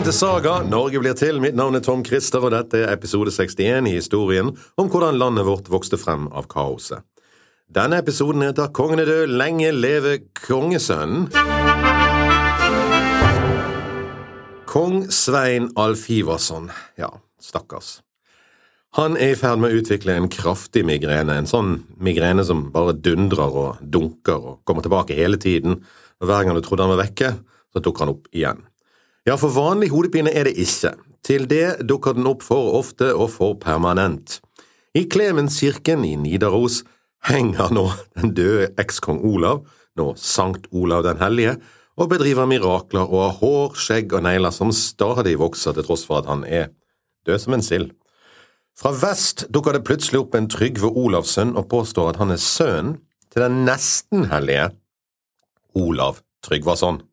Velkommen til Saga, Norge blir til. Mitt navn er Tom Christer, og dette er episode 61 i historien om hvordan landet vårt vokste frem av kaoset. Denne episoden heter Kongen er død, lenge leve kongesønnen. Kong Svein Alf Ivarsson, ja, stakkars. Han er i ferd med å utvikle en kraftig migrene, en sånn migrene som bare dundrer og dunker og kommer tilbake hele tiden, og hver gang du trodde han var vekke, så dukker han opp igjen. Ja, for vanlig hodepine er det ikke. Til det dukker den opp for ofte og for permanent. I Klemenskirken i Nidaros henger nå den døde ekskong Olav, nå Sankt Olav den hellige, og bedriver mirakler og har hår, skjegg og negler som stadig vokser til tross for at han er død som en sild. Fra vest dukker det plutselig opp en Trygve Olavsson og påstår at han er sønnen til den nesten hellige Olav Tryggvason.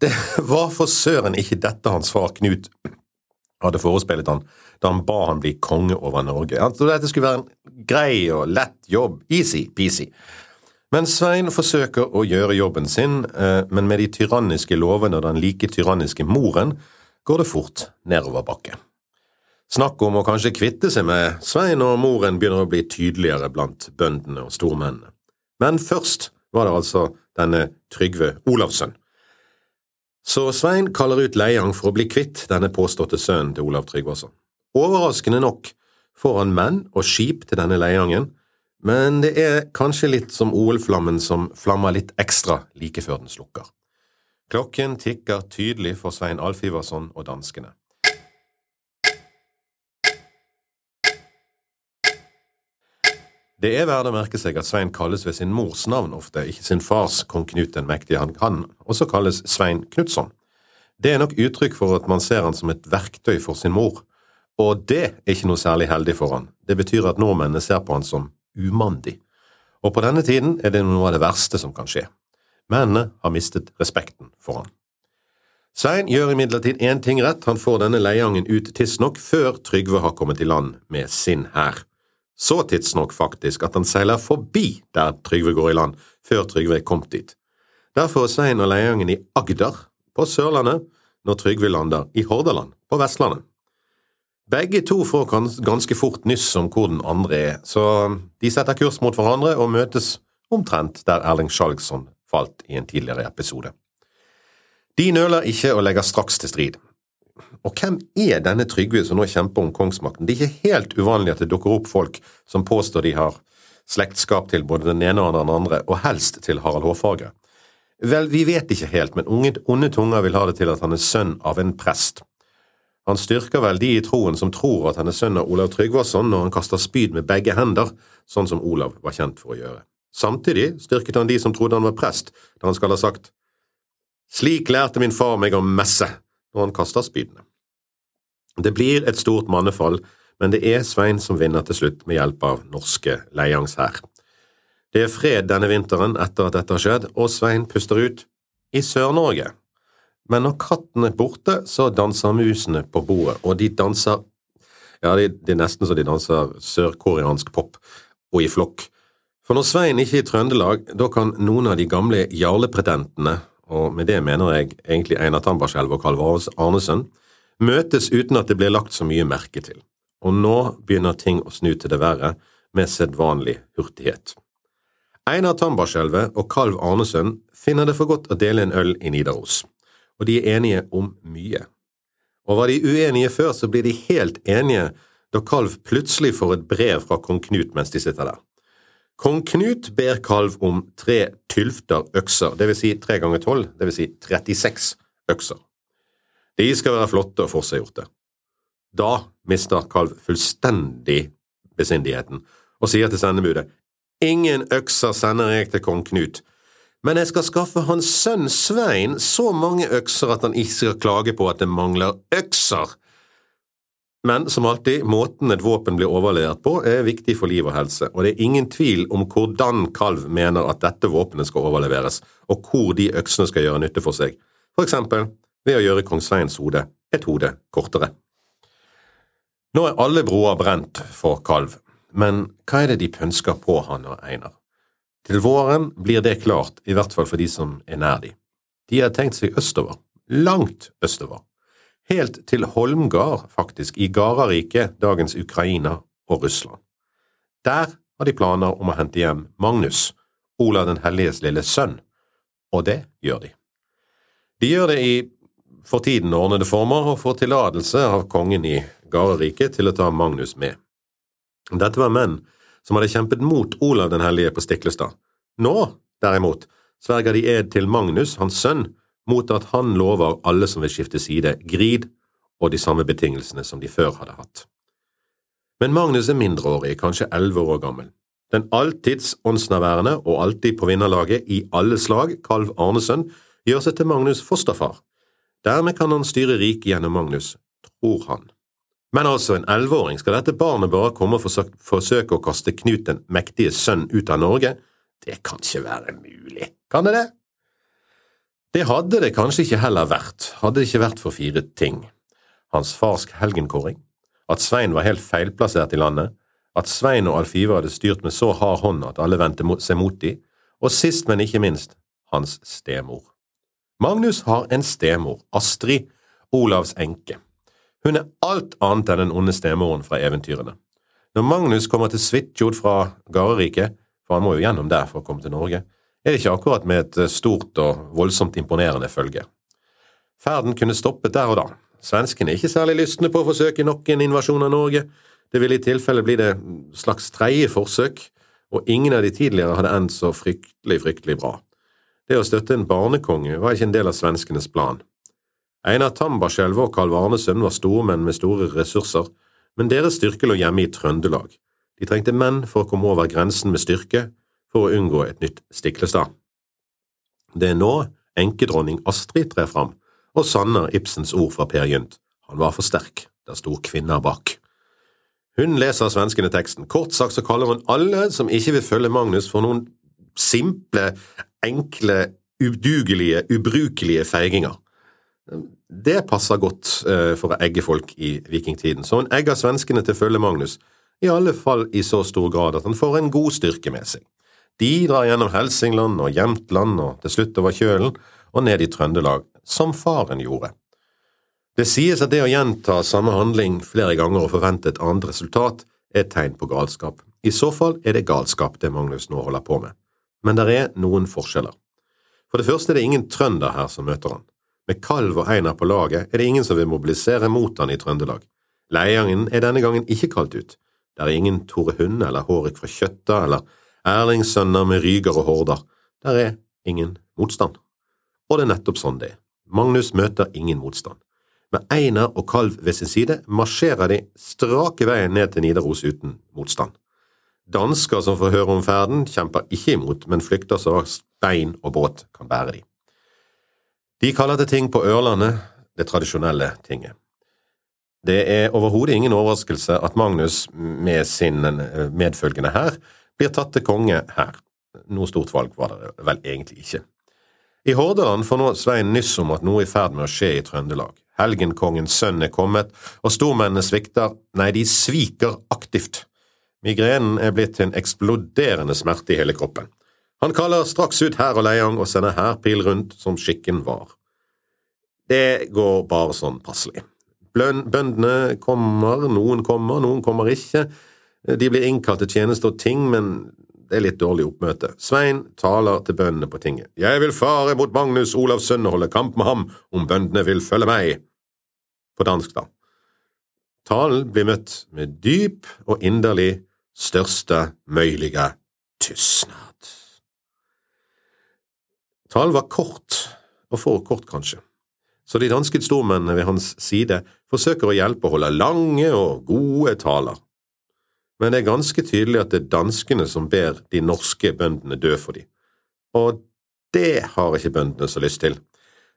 Det var for søren ikke dette hans far Knut hadde forespeilet han da han ba han bli konge over Norge. Altså, dette skulle være en grei og lett jobb, easy-peasy. Men Svein forsøker å gjøre jobben sin, eh, men med de tyranniske lovene og den like tyranniske moren går det fort nedoverbakke. Snakk om å kanskje kvitte seg med Svein og moren begynner å bli tydeligere blant bøndene og stormennene. Men først var det altså denne Trygve Olavsson. Så Svein kaller ut Leiang for å bli kvitt denne påståtte sønnen til Olav Tryggvason. Overraskende nok får han menn og skip til denne Leiangen, men det er kanskje litt som OL-flammen som flammer litt ekstra like før den slukker. Klokken tikker tydelig for Svein Alf Iverson og danskene. Det er verdt å merke seg at Svein kalles ved sin mors navn ofte, ikke sin fars kong Knut den mektige. Han kan også kalles Svein Knutsson. Det er nok uttrykk for at man ser han som et verktøy for sin mor, og det er ikke noe særlig heldig for han. Det betyr at nordmennene ser på han som umandig. Og på denne tiden er det noe av det verste som kan skje. Mennene har mistet respekten for han. Svein gjør imidlertid én ting rett, han får denne Leiangen ut tidsnok før Trygve har kommet i land med sin hær. Så tidsnok, faktisk, at han seiler forbi der Trygve går i land, før Trygve er kommet dit. Derfor er Svein og Leiangen i Agder, på Sørlandet, når Trygve lander i Hordaland, på Vestlandet. Begge to får ganske fort nyss om hvor den andre er, så de setter kurs mot hverandre og møtes omtrent der Erling Skjalgsson falt i en tidligere episode. De nøler ikke og legger straks til strid. Og hvem er denne Trygve som nå kjemper om kongsmakten? Det er ikke helt uvanlig at det dukker opp folk som påstår de har slektskap til både den ene og den andre, og helst til Harald Hårfagre. Vel, vi vet ikke helt, men unge, onde tunger vil ha det til at han er sønn av en prest. Han styrker vel de i troen som tror at han er sønn av Olav Tryggvason når han kaster spyd med begge hender, sånn som Olav var kjent for å gjøre. Samtidig styrket han de som trodde han var prest, da han skal ha sagt Slik lærte min far meg å messe, når han kaster spydene. Det blir et stort mannefall, men det er Svein som vinner til slutt med hjelp av norske leiangshær. Det er fred denne vinteren etter at dette har skjedd, og Svein puster ut i Sør-Norge. Men når katten er borte, så danser musene på bordet, og de danser ja, det er nesten så de danser sørkoreansk pop, og i flokk. For når Svein ikke er i Trøndelag, da kan noen av de gamle jarlepretentene og med det mener jeg egentlig Einar Tambarskjelv og Karl Arnesen, møtes uten at det blir lagt så mye merke til, og nå begynner ting å snu til det verre med sedvanlig hurtighet. Einar Tambarskjelvet og Kalv Arnesen finner det for godt å dele en øl i Nidaros, og de er enige om mye. Og var de uenige før, så blir de helt enige da Kalv plutselig får et brev fra kong Knut mens de sitter der. Kong Knut ber kalv om tre tylfter økser, vil si tre ganger tolv, vil si 36 økser. De skal være flotte og forseggjorte. Da mister kalv fullstendig besindigheten og sier til sendebudet Ingen økser sender jeg til kong Knut, men jeg skal skaffe hans sønn Svein så mange økser at han ikke skal klage på at det mangler økser. Men som alltid, måten et våpen blir overlevert på er viktig for liv og helse, og det er ingen tvil om hvordan Kalv mener at dette våpenet skal overleveres, og hvor de øksene skal gjøre nytte for seg, for eksempel ved å gjøre kong Sveins hode et hode kortere. Nå er alle broer brent for Kalv, men hva er det de pønsker på han og Einar? Til våren blir det klart, i hvert fall for de som er nær de. De har tenkt seg østover, langt østover. Helt til Holmgard, faktisk, i Garariket, dagens Ukraina og Russland. Der har de planer om å hente hjem Magnus, Olav den helliges lille sønn, og det gjør de. De gjør det i for tiden ordnede former og får tillatelse av kongen i Gararike til å ta Magnus med. Dette var menn som hadde kjempet mot Olav den hellige på Stiklestad. Nå, derimot, sverger de ed til Magnus, hans sønn, mot at han lover alle som vil skifte side, grid og de samme betingelsene som de før hadde hatt. Men Magnus er mindreårig, kanskje elleve år gammel. Den alltids åndsnærværende og alltid på vinnerlaget i alle slag, Kalv Arnesen, gjør seg til Magnus' fosterfar. Dermed kan han styre riket gjennom Magnus, tror han. Men altså, en elleveåring, skal dette barnet bare komme og forsøke å kaste Knut den mektige sønn ut av Norge? Det kan ikke være mulig, kan det det? Det hadde det kanskje ikke heller vært, hadde det ikke vært for fire ting. Hans fars helgenkåring, at Svein var helt feilplassert i landet, at Svein og Alfive hadde styrt med så hard hånd at alle vendte seg mot de, og sist, men ikke minst, hans stemor. Magnus har en stemor, Astrid, Olavs enke. Hun er alt annet enn den onde stemoren fra eventyrene. Når Magnus kommer til Svitjod fra Gareriket, for han må jo gjennom der for å komme til Norge, er det ikke akkurat med et stort og voldsomt imponerende følge. Ferden kunne stoppet der og da. Svenskene er ikke særlig lystne på å forsøke nok en invasjon av Norge. Det ville i tilfelle bli det slags tredje forsøk, og ingen av de tidligere hadde endt så fryktelig, fryktelig bra. Det å støtte en barnekonge var ikke en del av svenskenes plan. Einar Tambarskjelv og Karl Varnesund var stormenn med store ressurser, men deres styrke lå hjemme i Trøndelag. De trengte menn for å komme over grensen med styrke for å unngå et nytt Stiklestad. Det er nå enkedronning Astrid trer fram og sanner Ibsens ord fra Per Gynt. Han var for sterk, der sto kvinner bak. Hun leser svenskene teksten. Kort sagt så kaller hun alle som ikke vil følge Magnus for noen simple, enkle, udugelige, ubrukelige feiginger. Det passer godt uh, for å egge folk i vikingtiden, så hun egger svenskene til å følge Magnus, i alle fall i så stor grad at han får en god styrke med seg. De drar gjennom Helsingland og Jämtland og til slutt over kjølen og ned i Trøndelag, som faren gjorde. Det sies at det å gjenta samme handling flere ganger og forvente et annet resultat er et tegn på galskap. I så fall er det galskap det Magnus nå holder på med. Men det er noen forskjeller. For det første er det ingen trønder her som møter han. Med Kalv og Einar på laget er det ingen som vil mobilisere mot han i Trøndelag. Leiangen er denne gangen ikke kalt ut. Det er ingen Tore Hunde eller Hårek fra Kjøtta eller Erlingssønner med Ryger og Horda. Der er ingen motstand. Og det er nettopp sånn det er. Magnus møter ingen motstand. Med Einar og Kalv ved sin side marsjerer de strake veien ned til Nidaros uten motstand. Dansker som får høre om ferden, kjemper ikke imot, men flykter så bein og båt kan bære de. De kaller det ting på Ørlandet det tradisjonelle tinget. Det er overhodet ingen overraskelse at Magnus med sin eh, medfølgende hær blir tatt til konge her. Noe stort valg var det vel egentlig ikke. I Hordaland får nå Svein nyss om at noe er i ferd med å skje i Trøndelag. Helgenkongens sønn er kommet, og stormennene svikter, nei, de sviker aktivt. Migrenen er blitt til en eksploderende smerte i hele kroppen. Han kaller straks ut hær og leiang og sender hærpil rundt som skikken var. Det går bare sånn passelig. Bøndene kommer, noen kommer, noen kommer ikke. De blir innkalt til tjeneste og ting, men det er litt dårlig oppmøte. Svein taler til bøndene på tinget. Jeg vil fare mot Magnus Olavs sønn og holde kamp med ham om bøndene vil følge meg. På dansk, da. Talen blir møtt med dyp og inderlig største møylige tystnad. Talen var kort, og for kort kanskje, så de danske stormennene ved hans side forsøker å hjelpe å holde lange og gode taler. Men det er ganske tydelig at det er danskene som ber de norske bøndene dø for dem, og det har ikke bøndene så lyst til.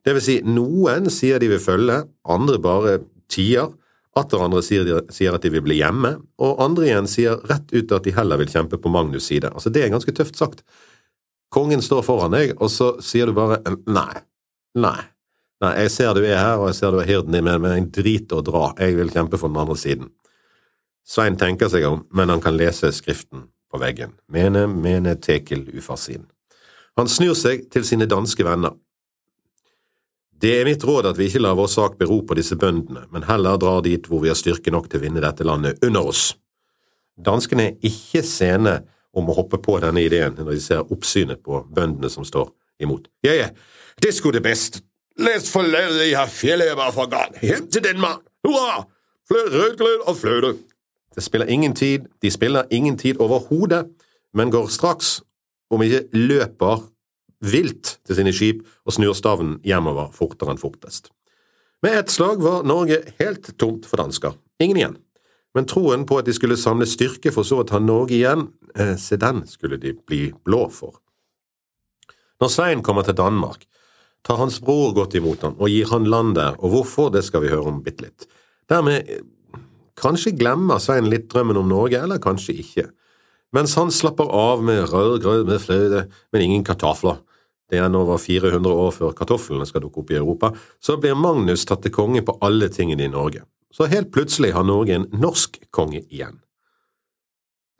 Det vil si, noen sier de vil følge, andre bare tier, atter andre sier, de, sier at de vil bli hjemme, og andre igjen sier rett ut at de heller vil kjempe på Magnus' side. Altså, det er ganske tøft sagt. Kongen står foran deg, og så sier du bare nei, nei, nei, jeg ser du er her, og jeg ser du er hirden din men jeg driter å dra, jeg vil kjempe for den andre siden. Svein tenker seg om, men han kan lese skriften på veggen. Mene, mene, tekel, ufarsin. Han snur seg til sine danske venner. Det er mitt råd at vi ikke lar vår sak bero på disse bøndene, men heller drar dit hvor vi har styrke nok til å vinne dette landet under oss. Danskene er ikke sene om å hoppe på denne ideen når de ser oppsynet på bøndene som står imot. Ja, ja, skulle det best. Les forlade fjellet jeg fjelløver fra gang. Hjem til Danmark. Hurra! Rødglød og fløte. Det spiller ingen tid, de spiller ingen tid overhodet, men går straks, om ikke løper vilt til sine skip og snur stavnen hjemover fortere enn fortest. Med ett slag var Norge helt tomt for dansker. Ingen igjen. Men troen på at de skulle samle styrke for så å ta Norge igjen, eh, se den skulle de bli blå for. Når Svein kommer til Danmark, tar hans bror godt imot ham og gir han land der, og hvorfor, det skal vi høre om bitte litt. Dermed kanskje glemmer Svein litt drømmen om Norge, eller kanskje ikke. Mens han slapper av med rødgrøt med fløte, men ingen kartofler, det er nå over 400 år før kartoflene skal dukke opp i Europa, så blir Magnus tatt til konge på alle tingene i Norge. Så helt plutselig har Norge en norsk konge igjen.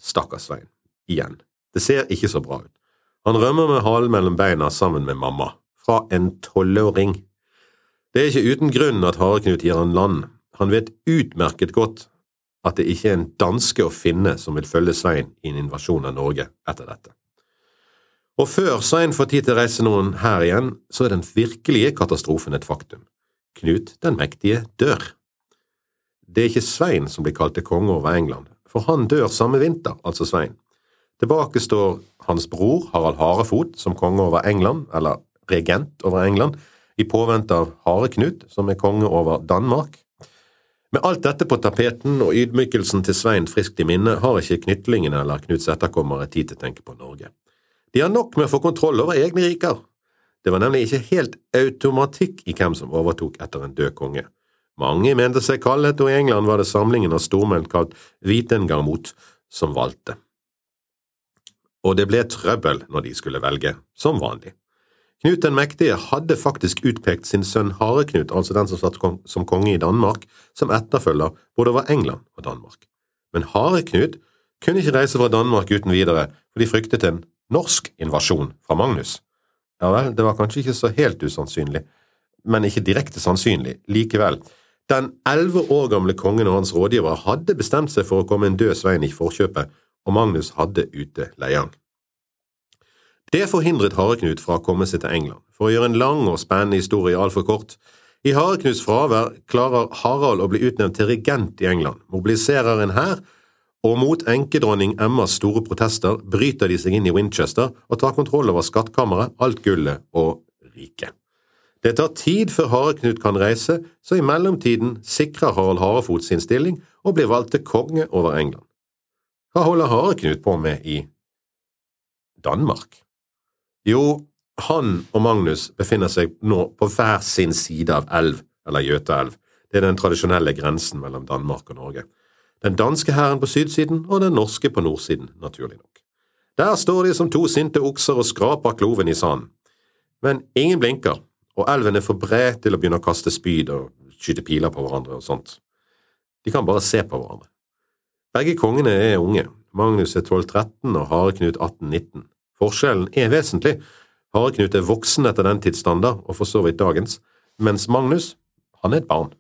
Stakkars Svein. Igjen. Det ser ikke så bra ut. Han rømmer med halen mellom beina sammen med mamma. Fra en tolvåring. Det er ikke uten grunn at Hareknut gir han land. Han vet utmerket godt at det ikke er en danske å finne som vil følge Svein i en invasjon av Norge etter dette. Og før Svein får tid til å reise noen her igjen, så er den virkelige katastrofen et faktum. Knut den mektige dør. Det er ikke Svein som blir kalt til konge over England, for han dør samme vinter, altså Svein. Tilbake står hans bror Harald Harefot som konge over England, eller regent over England, i påvente av Hareknut, som er konge over Danmark. Med alt dette på tapeten og ydmykelsen til Svein friskt i minne, har ikke knytlingene eller Knuts etterkommere tid til å tenke på Norge. De har nok med å få kontroll over egne riker. Det var nemlig ikke helt automatikk i hvem som overtok etter en død konge. Mange mente seg kallet, og i England var det samlingen av stormenn kalt Vitengarmot som valgte. Og det ble trøbbel når de skulle velge, som vanlig. Knut den mektige hadde faktisk utpekt sin sønn Hareknut, altså den som satt som konge i Danmark, som etterfølger både over England og Danmark. Men Hareknut kunne ikke reise fra Danmark uten videre, for de fryktet en norsk invasjon fra Magnus. Ja vel, det var kanskje ikke så helt usannsynlig, men ikke direkte sannsynlig likevel. Den elleve år gamle kongen og hans rådgiver hadde bestemt seg for å komme en død Svein i forkjøpet, og Magnus hadde ute Leiang. Det forhindret Hareknut fra å komme seg til England. For å gjøre en lang og spennende historie altfor kort, i Hareknuts fravær klarer Harald å bli utnevnt til regent i England, mobiliserer en hær og mot enkedronning Emmas store protester bryter de seg inn i Winchester og tar kontroll over skattkammeret, alt gullet og riket. Det tar tid før Hareknut kan reise, så i mellomtiden sikrer Harald Harefot sin stilling og blir valgt til konge over England. Hva holder Hareknut på med i Danmark? Jo, han og Magnus befinner seg nå på hver sin side av elv, eller Jøtaelv. Det er den tradisjonelle grensen mellom Danmark og Norge den danske hæren på sydsiden og den norske på nordsiden, naturlig nok. Der står de som to sinte okser og skraper kloven i sanden. Men ingen blinker, og elven er for bred til å begynne å kaste spyd og skyte piler på hverandre og sånt. De kan bare se på hverandre. Begge kongene er unge, Magnus er 12-13 og Hareknut 18-19. Forskjellen er vesentlig, Hareknut er voksen etter den tids standard, og for så vidt dagens, mens Magnus, han er et barn.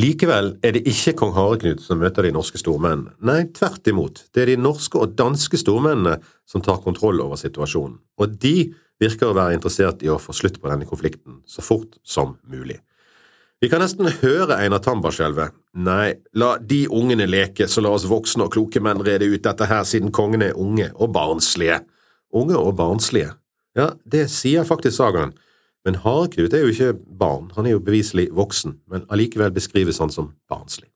Likevel er det ikke kong Hareknut som møter de norske stormennene. Nei, tvert imot, det er de norske og danske stormennene som tar kontroll over situasjonen, og de virker å være interessert i å få slutt på denne konflikten så fort som mulig. Vi kan nesten høre Einar Tambar skjelve. Nei, la de ungene leke, så la oss voksne og kloke menn rede ut dette her, siden kongene er unge og barnslige. Unge og barnslige. Ja, det sier faktisk sagaen. Men Hareknut er jo ikke barn, han er jo beviselig voksen, men allikevel beskrives han som barnslig.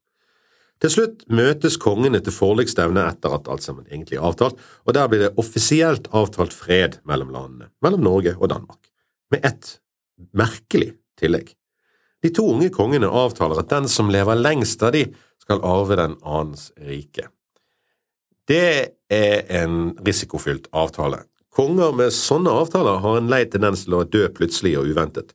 Til slutt møtes kongene til forliksstevne etter at alt sammen egentlig er avtalt, og der blir det offisielt avtalt fred mellom landene, mellom Norge og Danmark, med ett merkelig tillegg. De to unge kongene avtaler at den som lever lengst av de, skal arve den annens rike. Det er en risikofylt avtale, Konger med sånne avtaler har en lei tendens til å dø plutselig og uventet,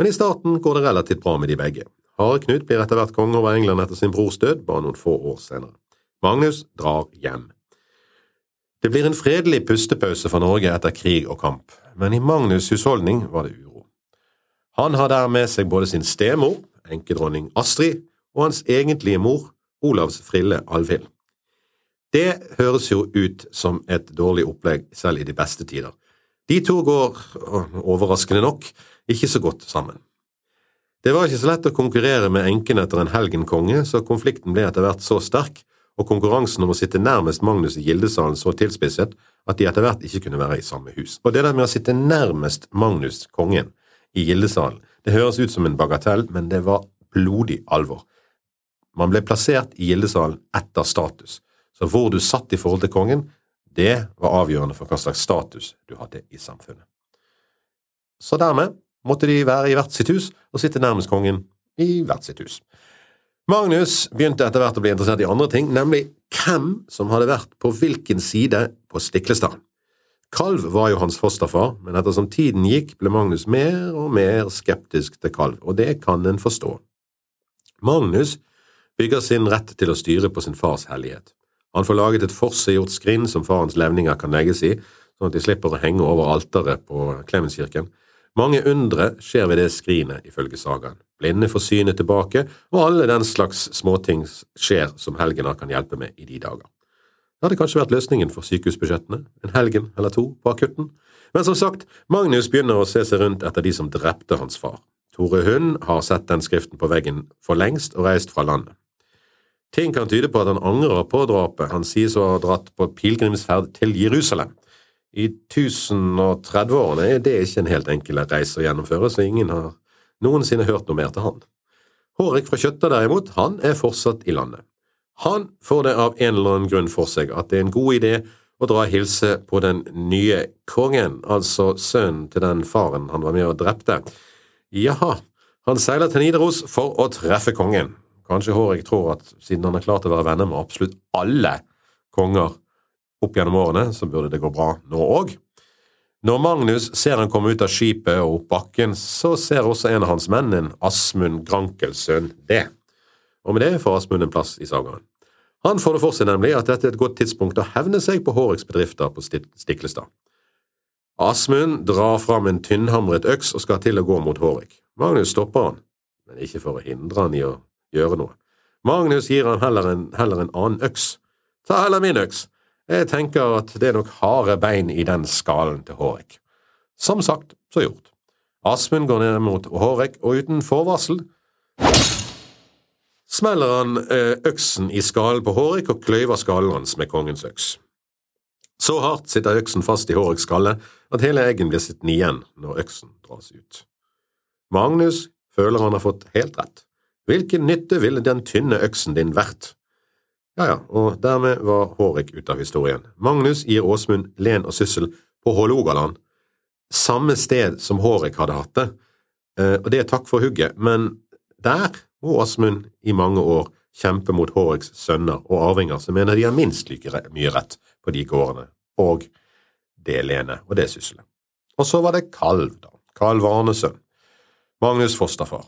men i starten går det relativt bra med de begge. Hare Knut blir etter hvert konge over England etter sin brors død, bare noen få år senere. Magnus drar hjem. Det blir en fredelig pustepause for Norge etter krig og kamp, men i Magnus' husholdning var det uro. Han har der med seg både sin stemor, enkedronning Astrid, og hans egentlige mor, Olavs frille Alvhild. Det høres jo ut som et dårlig opplegg selv i de beste tider. De to går, overraskende nok, ikke så godt sammen. Det var ikke så lett å konkurrere med enken etter en helgenkonge, så konflikten ble etter hvert så sterk, og konkurransen om å sitte nærmest Magnus i gildesalen så tilspisset at de etter hvert ikke kunne være i samme hus. Og det der med å sitte nærmest Magnus, kongen, i gildesalen, det høres ut som en bagatell, men det var blodig alvor. Man ble plassert i gildesalen etter status, så hvor du satt i forhold til kongen, det var avgjørende for hva slags status du hadde i samfunnet. Så dermed måtte de være i hvert sitt hus og sitte nærmest kongen i hvert sitt hus. Magnus begynte etter hvert å bli interessert i andre ting, nemlig hvem som hadde vært på hvilken side på Stiklestad. Kalv var jo hans fosterfar, men ettersom tiden gikk, ble Magnus mer og mer skeptisk til Kalv, og det kan en forstå. Magnus bygger sin rett til å styre på sin fars hellighet. Han får laget et forseggjort skrin som farens levninger kan legges i, sånn at de slipper å henge over alteret på Klemenskirken. Mange undre skjer ved det skrinet, ifølge sagaen. Blinde får synet tilbake, og alle den slags småting skjer som helgener kan hjelpe med i de dager. Det hadde kanskje vært løsningen for sykehusbudsjettene, en helgen eller to på akutten. Men som sagt, Magnus begynner å se seg rundt etter de som drepte hans far. Tore Hund har sett den skriften på veggen for lengst og reist fra landet. Ting kan tyde på at han angrer på drapet. Han sies å ha dratt på pilegrimsferd til Jerusalem. I 1030-årene er det ikke en helt enkel reise å gjennomføre, så ingen har noensinne hørt noe mer til han. Hårek fra Kjøtta derimot, han er fortsatt i landet. Han får det av en eller annen grunn for seg at det er en god idé å dra og hilse på den nye kongen, altså sønnen til den faren han var med og drepte. Jaha, han seiler til Nidaros for å treffe kongen. Kanskje Hårek tror at siden han har klart å være venner med absolutt alle konger opp gjennom årene, så burde det gå bra nå òg. Når Magnus ser han komme ut av skipet og opp bakken, så ser også en av hans menn, en Asmund Grankelsønn, det. Og med det får Asmund en plass i sagaen. Han får det for seg nemlig at dette er et godt tidspunkt å hevne seg på Håreks bedrifter på Stiklestad. Asmund drar fram en tynnhamret øks og skal til å gå mot Hårek. Magnus stopper han, men ikke for å hindre han i å gjøre noe. Magnus gir han heller en, heller en annen øks. Ta heller min øks. Jeg tenker at det er nok harde bein i den skallen til Hårek. Som sagt, så gjort. Asmund går ned mot Hårek, og uten forvarsel smeller han eh, øksen i skallen på Hårek og kløyver skallen hans med kongens øks. Så hardt sitter øksen fast i Håreks skalle at hele eggen blir sittende igjen når øksen dras ut. Magnus føler han har fått helt rett. Hvilken nytte ville den tynne øksen din vært? Ja ja, og dermed var Hårek ute av historien. Magnus gir Åsmund len og syssel på Hålogaland, samme sted som Hårek hadde hatt det, eh, og det er takk for hugget, men der må Åsmund i mange år kjempe mot Håreks sønner og arvinger som mener de har minst like mye rett på de gårdene, og det lenet og det sysselet. Og så var det Kalv, da. Kalv Arnesønn. Magnus' fosterfar.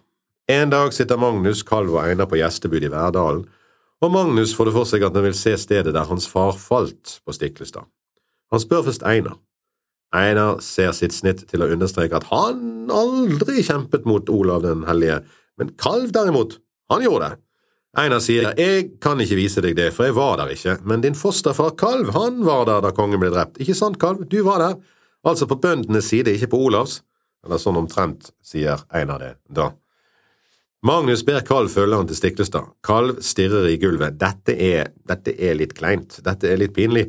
En dag sitter Magnus, Kalv og Einar på gjestebud i Verdalen, og Magnus får det for seg at han vil se stedet der hans far falt på Stiklestad. Han spør først Einar. Einar ser sitt snitt til å understreke at han aldri kjempet mot Olav den hellige, men Kalv derimot, han gjorde det. Einar sier jeg kan ikke vise deg det, for jeg var der ikke, men din fosterfar Kalv, han var der da kongen ble drept, ikke sant, Kalv, du var der, altså på bøndenes side, ikke på Olavs, eller sånn omtrent, sier Einar det da. Magnus ber Kalv følge han til Stiklestad. Kalv stirrer i gulvet. Dette er, dette er litt kleint, dette er litt pinlig,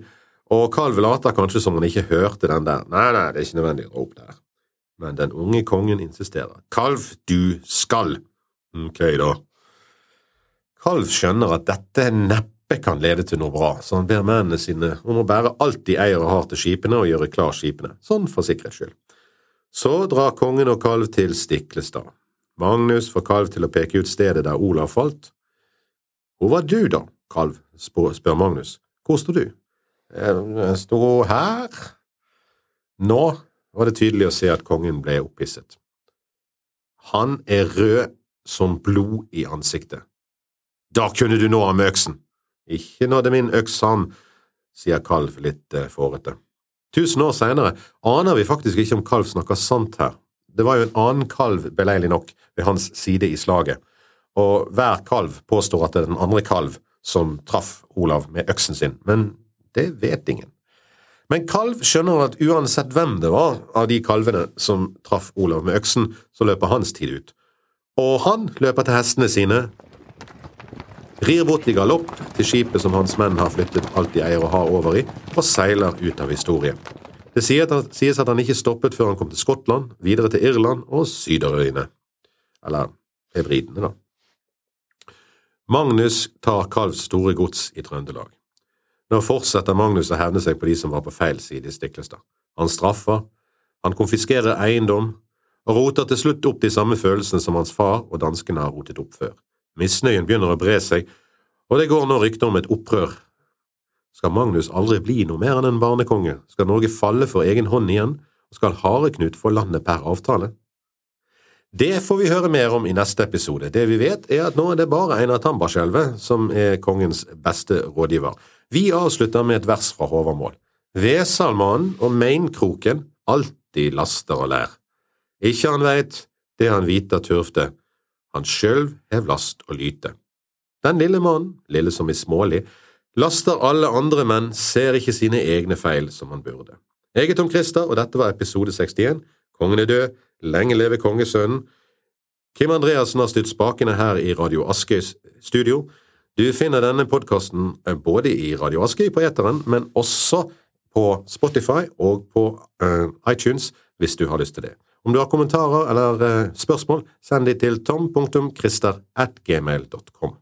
og Kalv later kanskje som han ikke hørte den der. Nei, nei, det er ikke nødvendig å rope der. Men den unge kongen insisterer. Kalv, du skal. Ok, da. Kalv skjønner at dette neppe kan lede til noe bra, så han ber mennene sine om å bære alt de eier og har til skipene og gjøre klar skipene, sånn for sikkerhets skyld. Så drar kongen og Kalv til Stiklestad. Magnus får Kalv til å peke ut stedet der Olav falt. Hvor var du, da, Kalv, spør Magnus. Hvor sto du? Jeg sto her. Nå var det tydelig å se at kongen ble opphisset. Han er rød som blod i ansiktet. Da kunne du nå ham med øksen. Ikke nådde min øks ham, sier Kalv litt eh, fårete. Tusen år senere aner vi faktisk ikke om Kalv snakker sant her, det var jo en annen kalv, beleilig nok, ved hans side i slaget, og hver kalv påstår at det er den andre kalv som traff Olav med øksen sin, men det vet ingen. Men Kalv skjønner at uansett hvem det var av de kalvene som traff Olav med øksen, så løper hans tid ut. Og han løper til hestene sine, rir bort i galopp til skipet som hans menn har flyttet alt de eier og har over i, og seiler ut av historien. Det sies at han ikke stoppet før han kom til Skottland, videre til Irland og Syderøyene. Eller Hebridene, da. Magnus tar Kalvs store gods i Trøndelag. Nå fortsetter Magnus å hevne seg på de som var på feil side i Stiklestad. Han straffer, han konfiskerer eiendom, og roter til slutt opp de samme følelsene som hans far og danskene har rotet opp før. Misnøyen begynner å bre seg, og det går nå rykter om et opprør. Skal Magnus aldri bli noe mer enn en barnekonge? Skal Norge falle for egen hånd igjen? Og skal Hareknut få landet per avtale? Det får vi høre mer om i neste episode. Det vi vet, er at nå er det bare Einar Tambarskjelvet som er kongens beste rådgiver. Vi avslutter med et vers fra Håvamål. Vesalmannen og Meinkroken alltid laster og lær. Ikkje han veit, det han vita turfte, han sjølv hev last og lyte. Den lille mannen, lille som i smålig, laster alle andre menn, ser ikke sine egne feil som han burde. Jeg er Tom Christer, og dette var episode 61. Kongen er død. Lenge leve kongesønnen. Kim Andreassen har styrt spakene her i Radio Askøys studio. Du finner denne podkasten eh, både i Radio Askøy på eteren, men også på Spotify og på uh, iTunes hvis du har lyst til det. Om du har kommentarer eller uh, spørsmål, send de til tom.christer at gmail.com.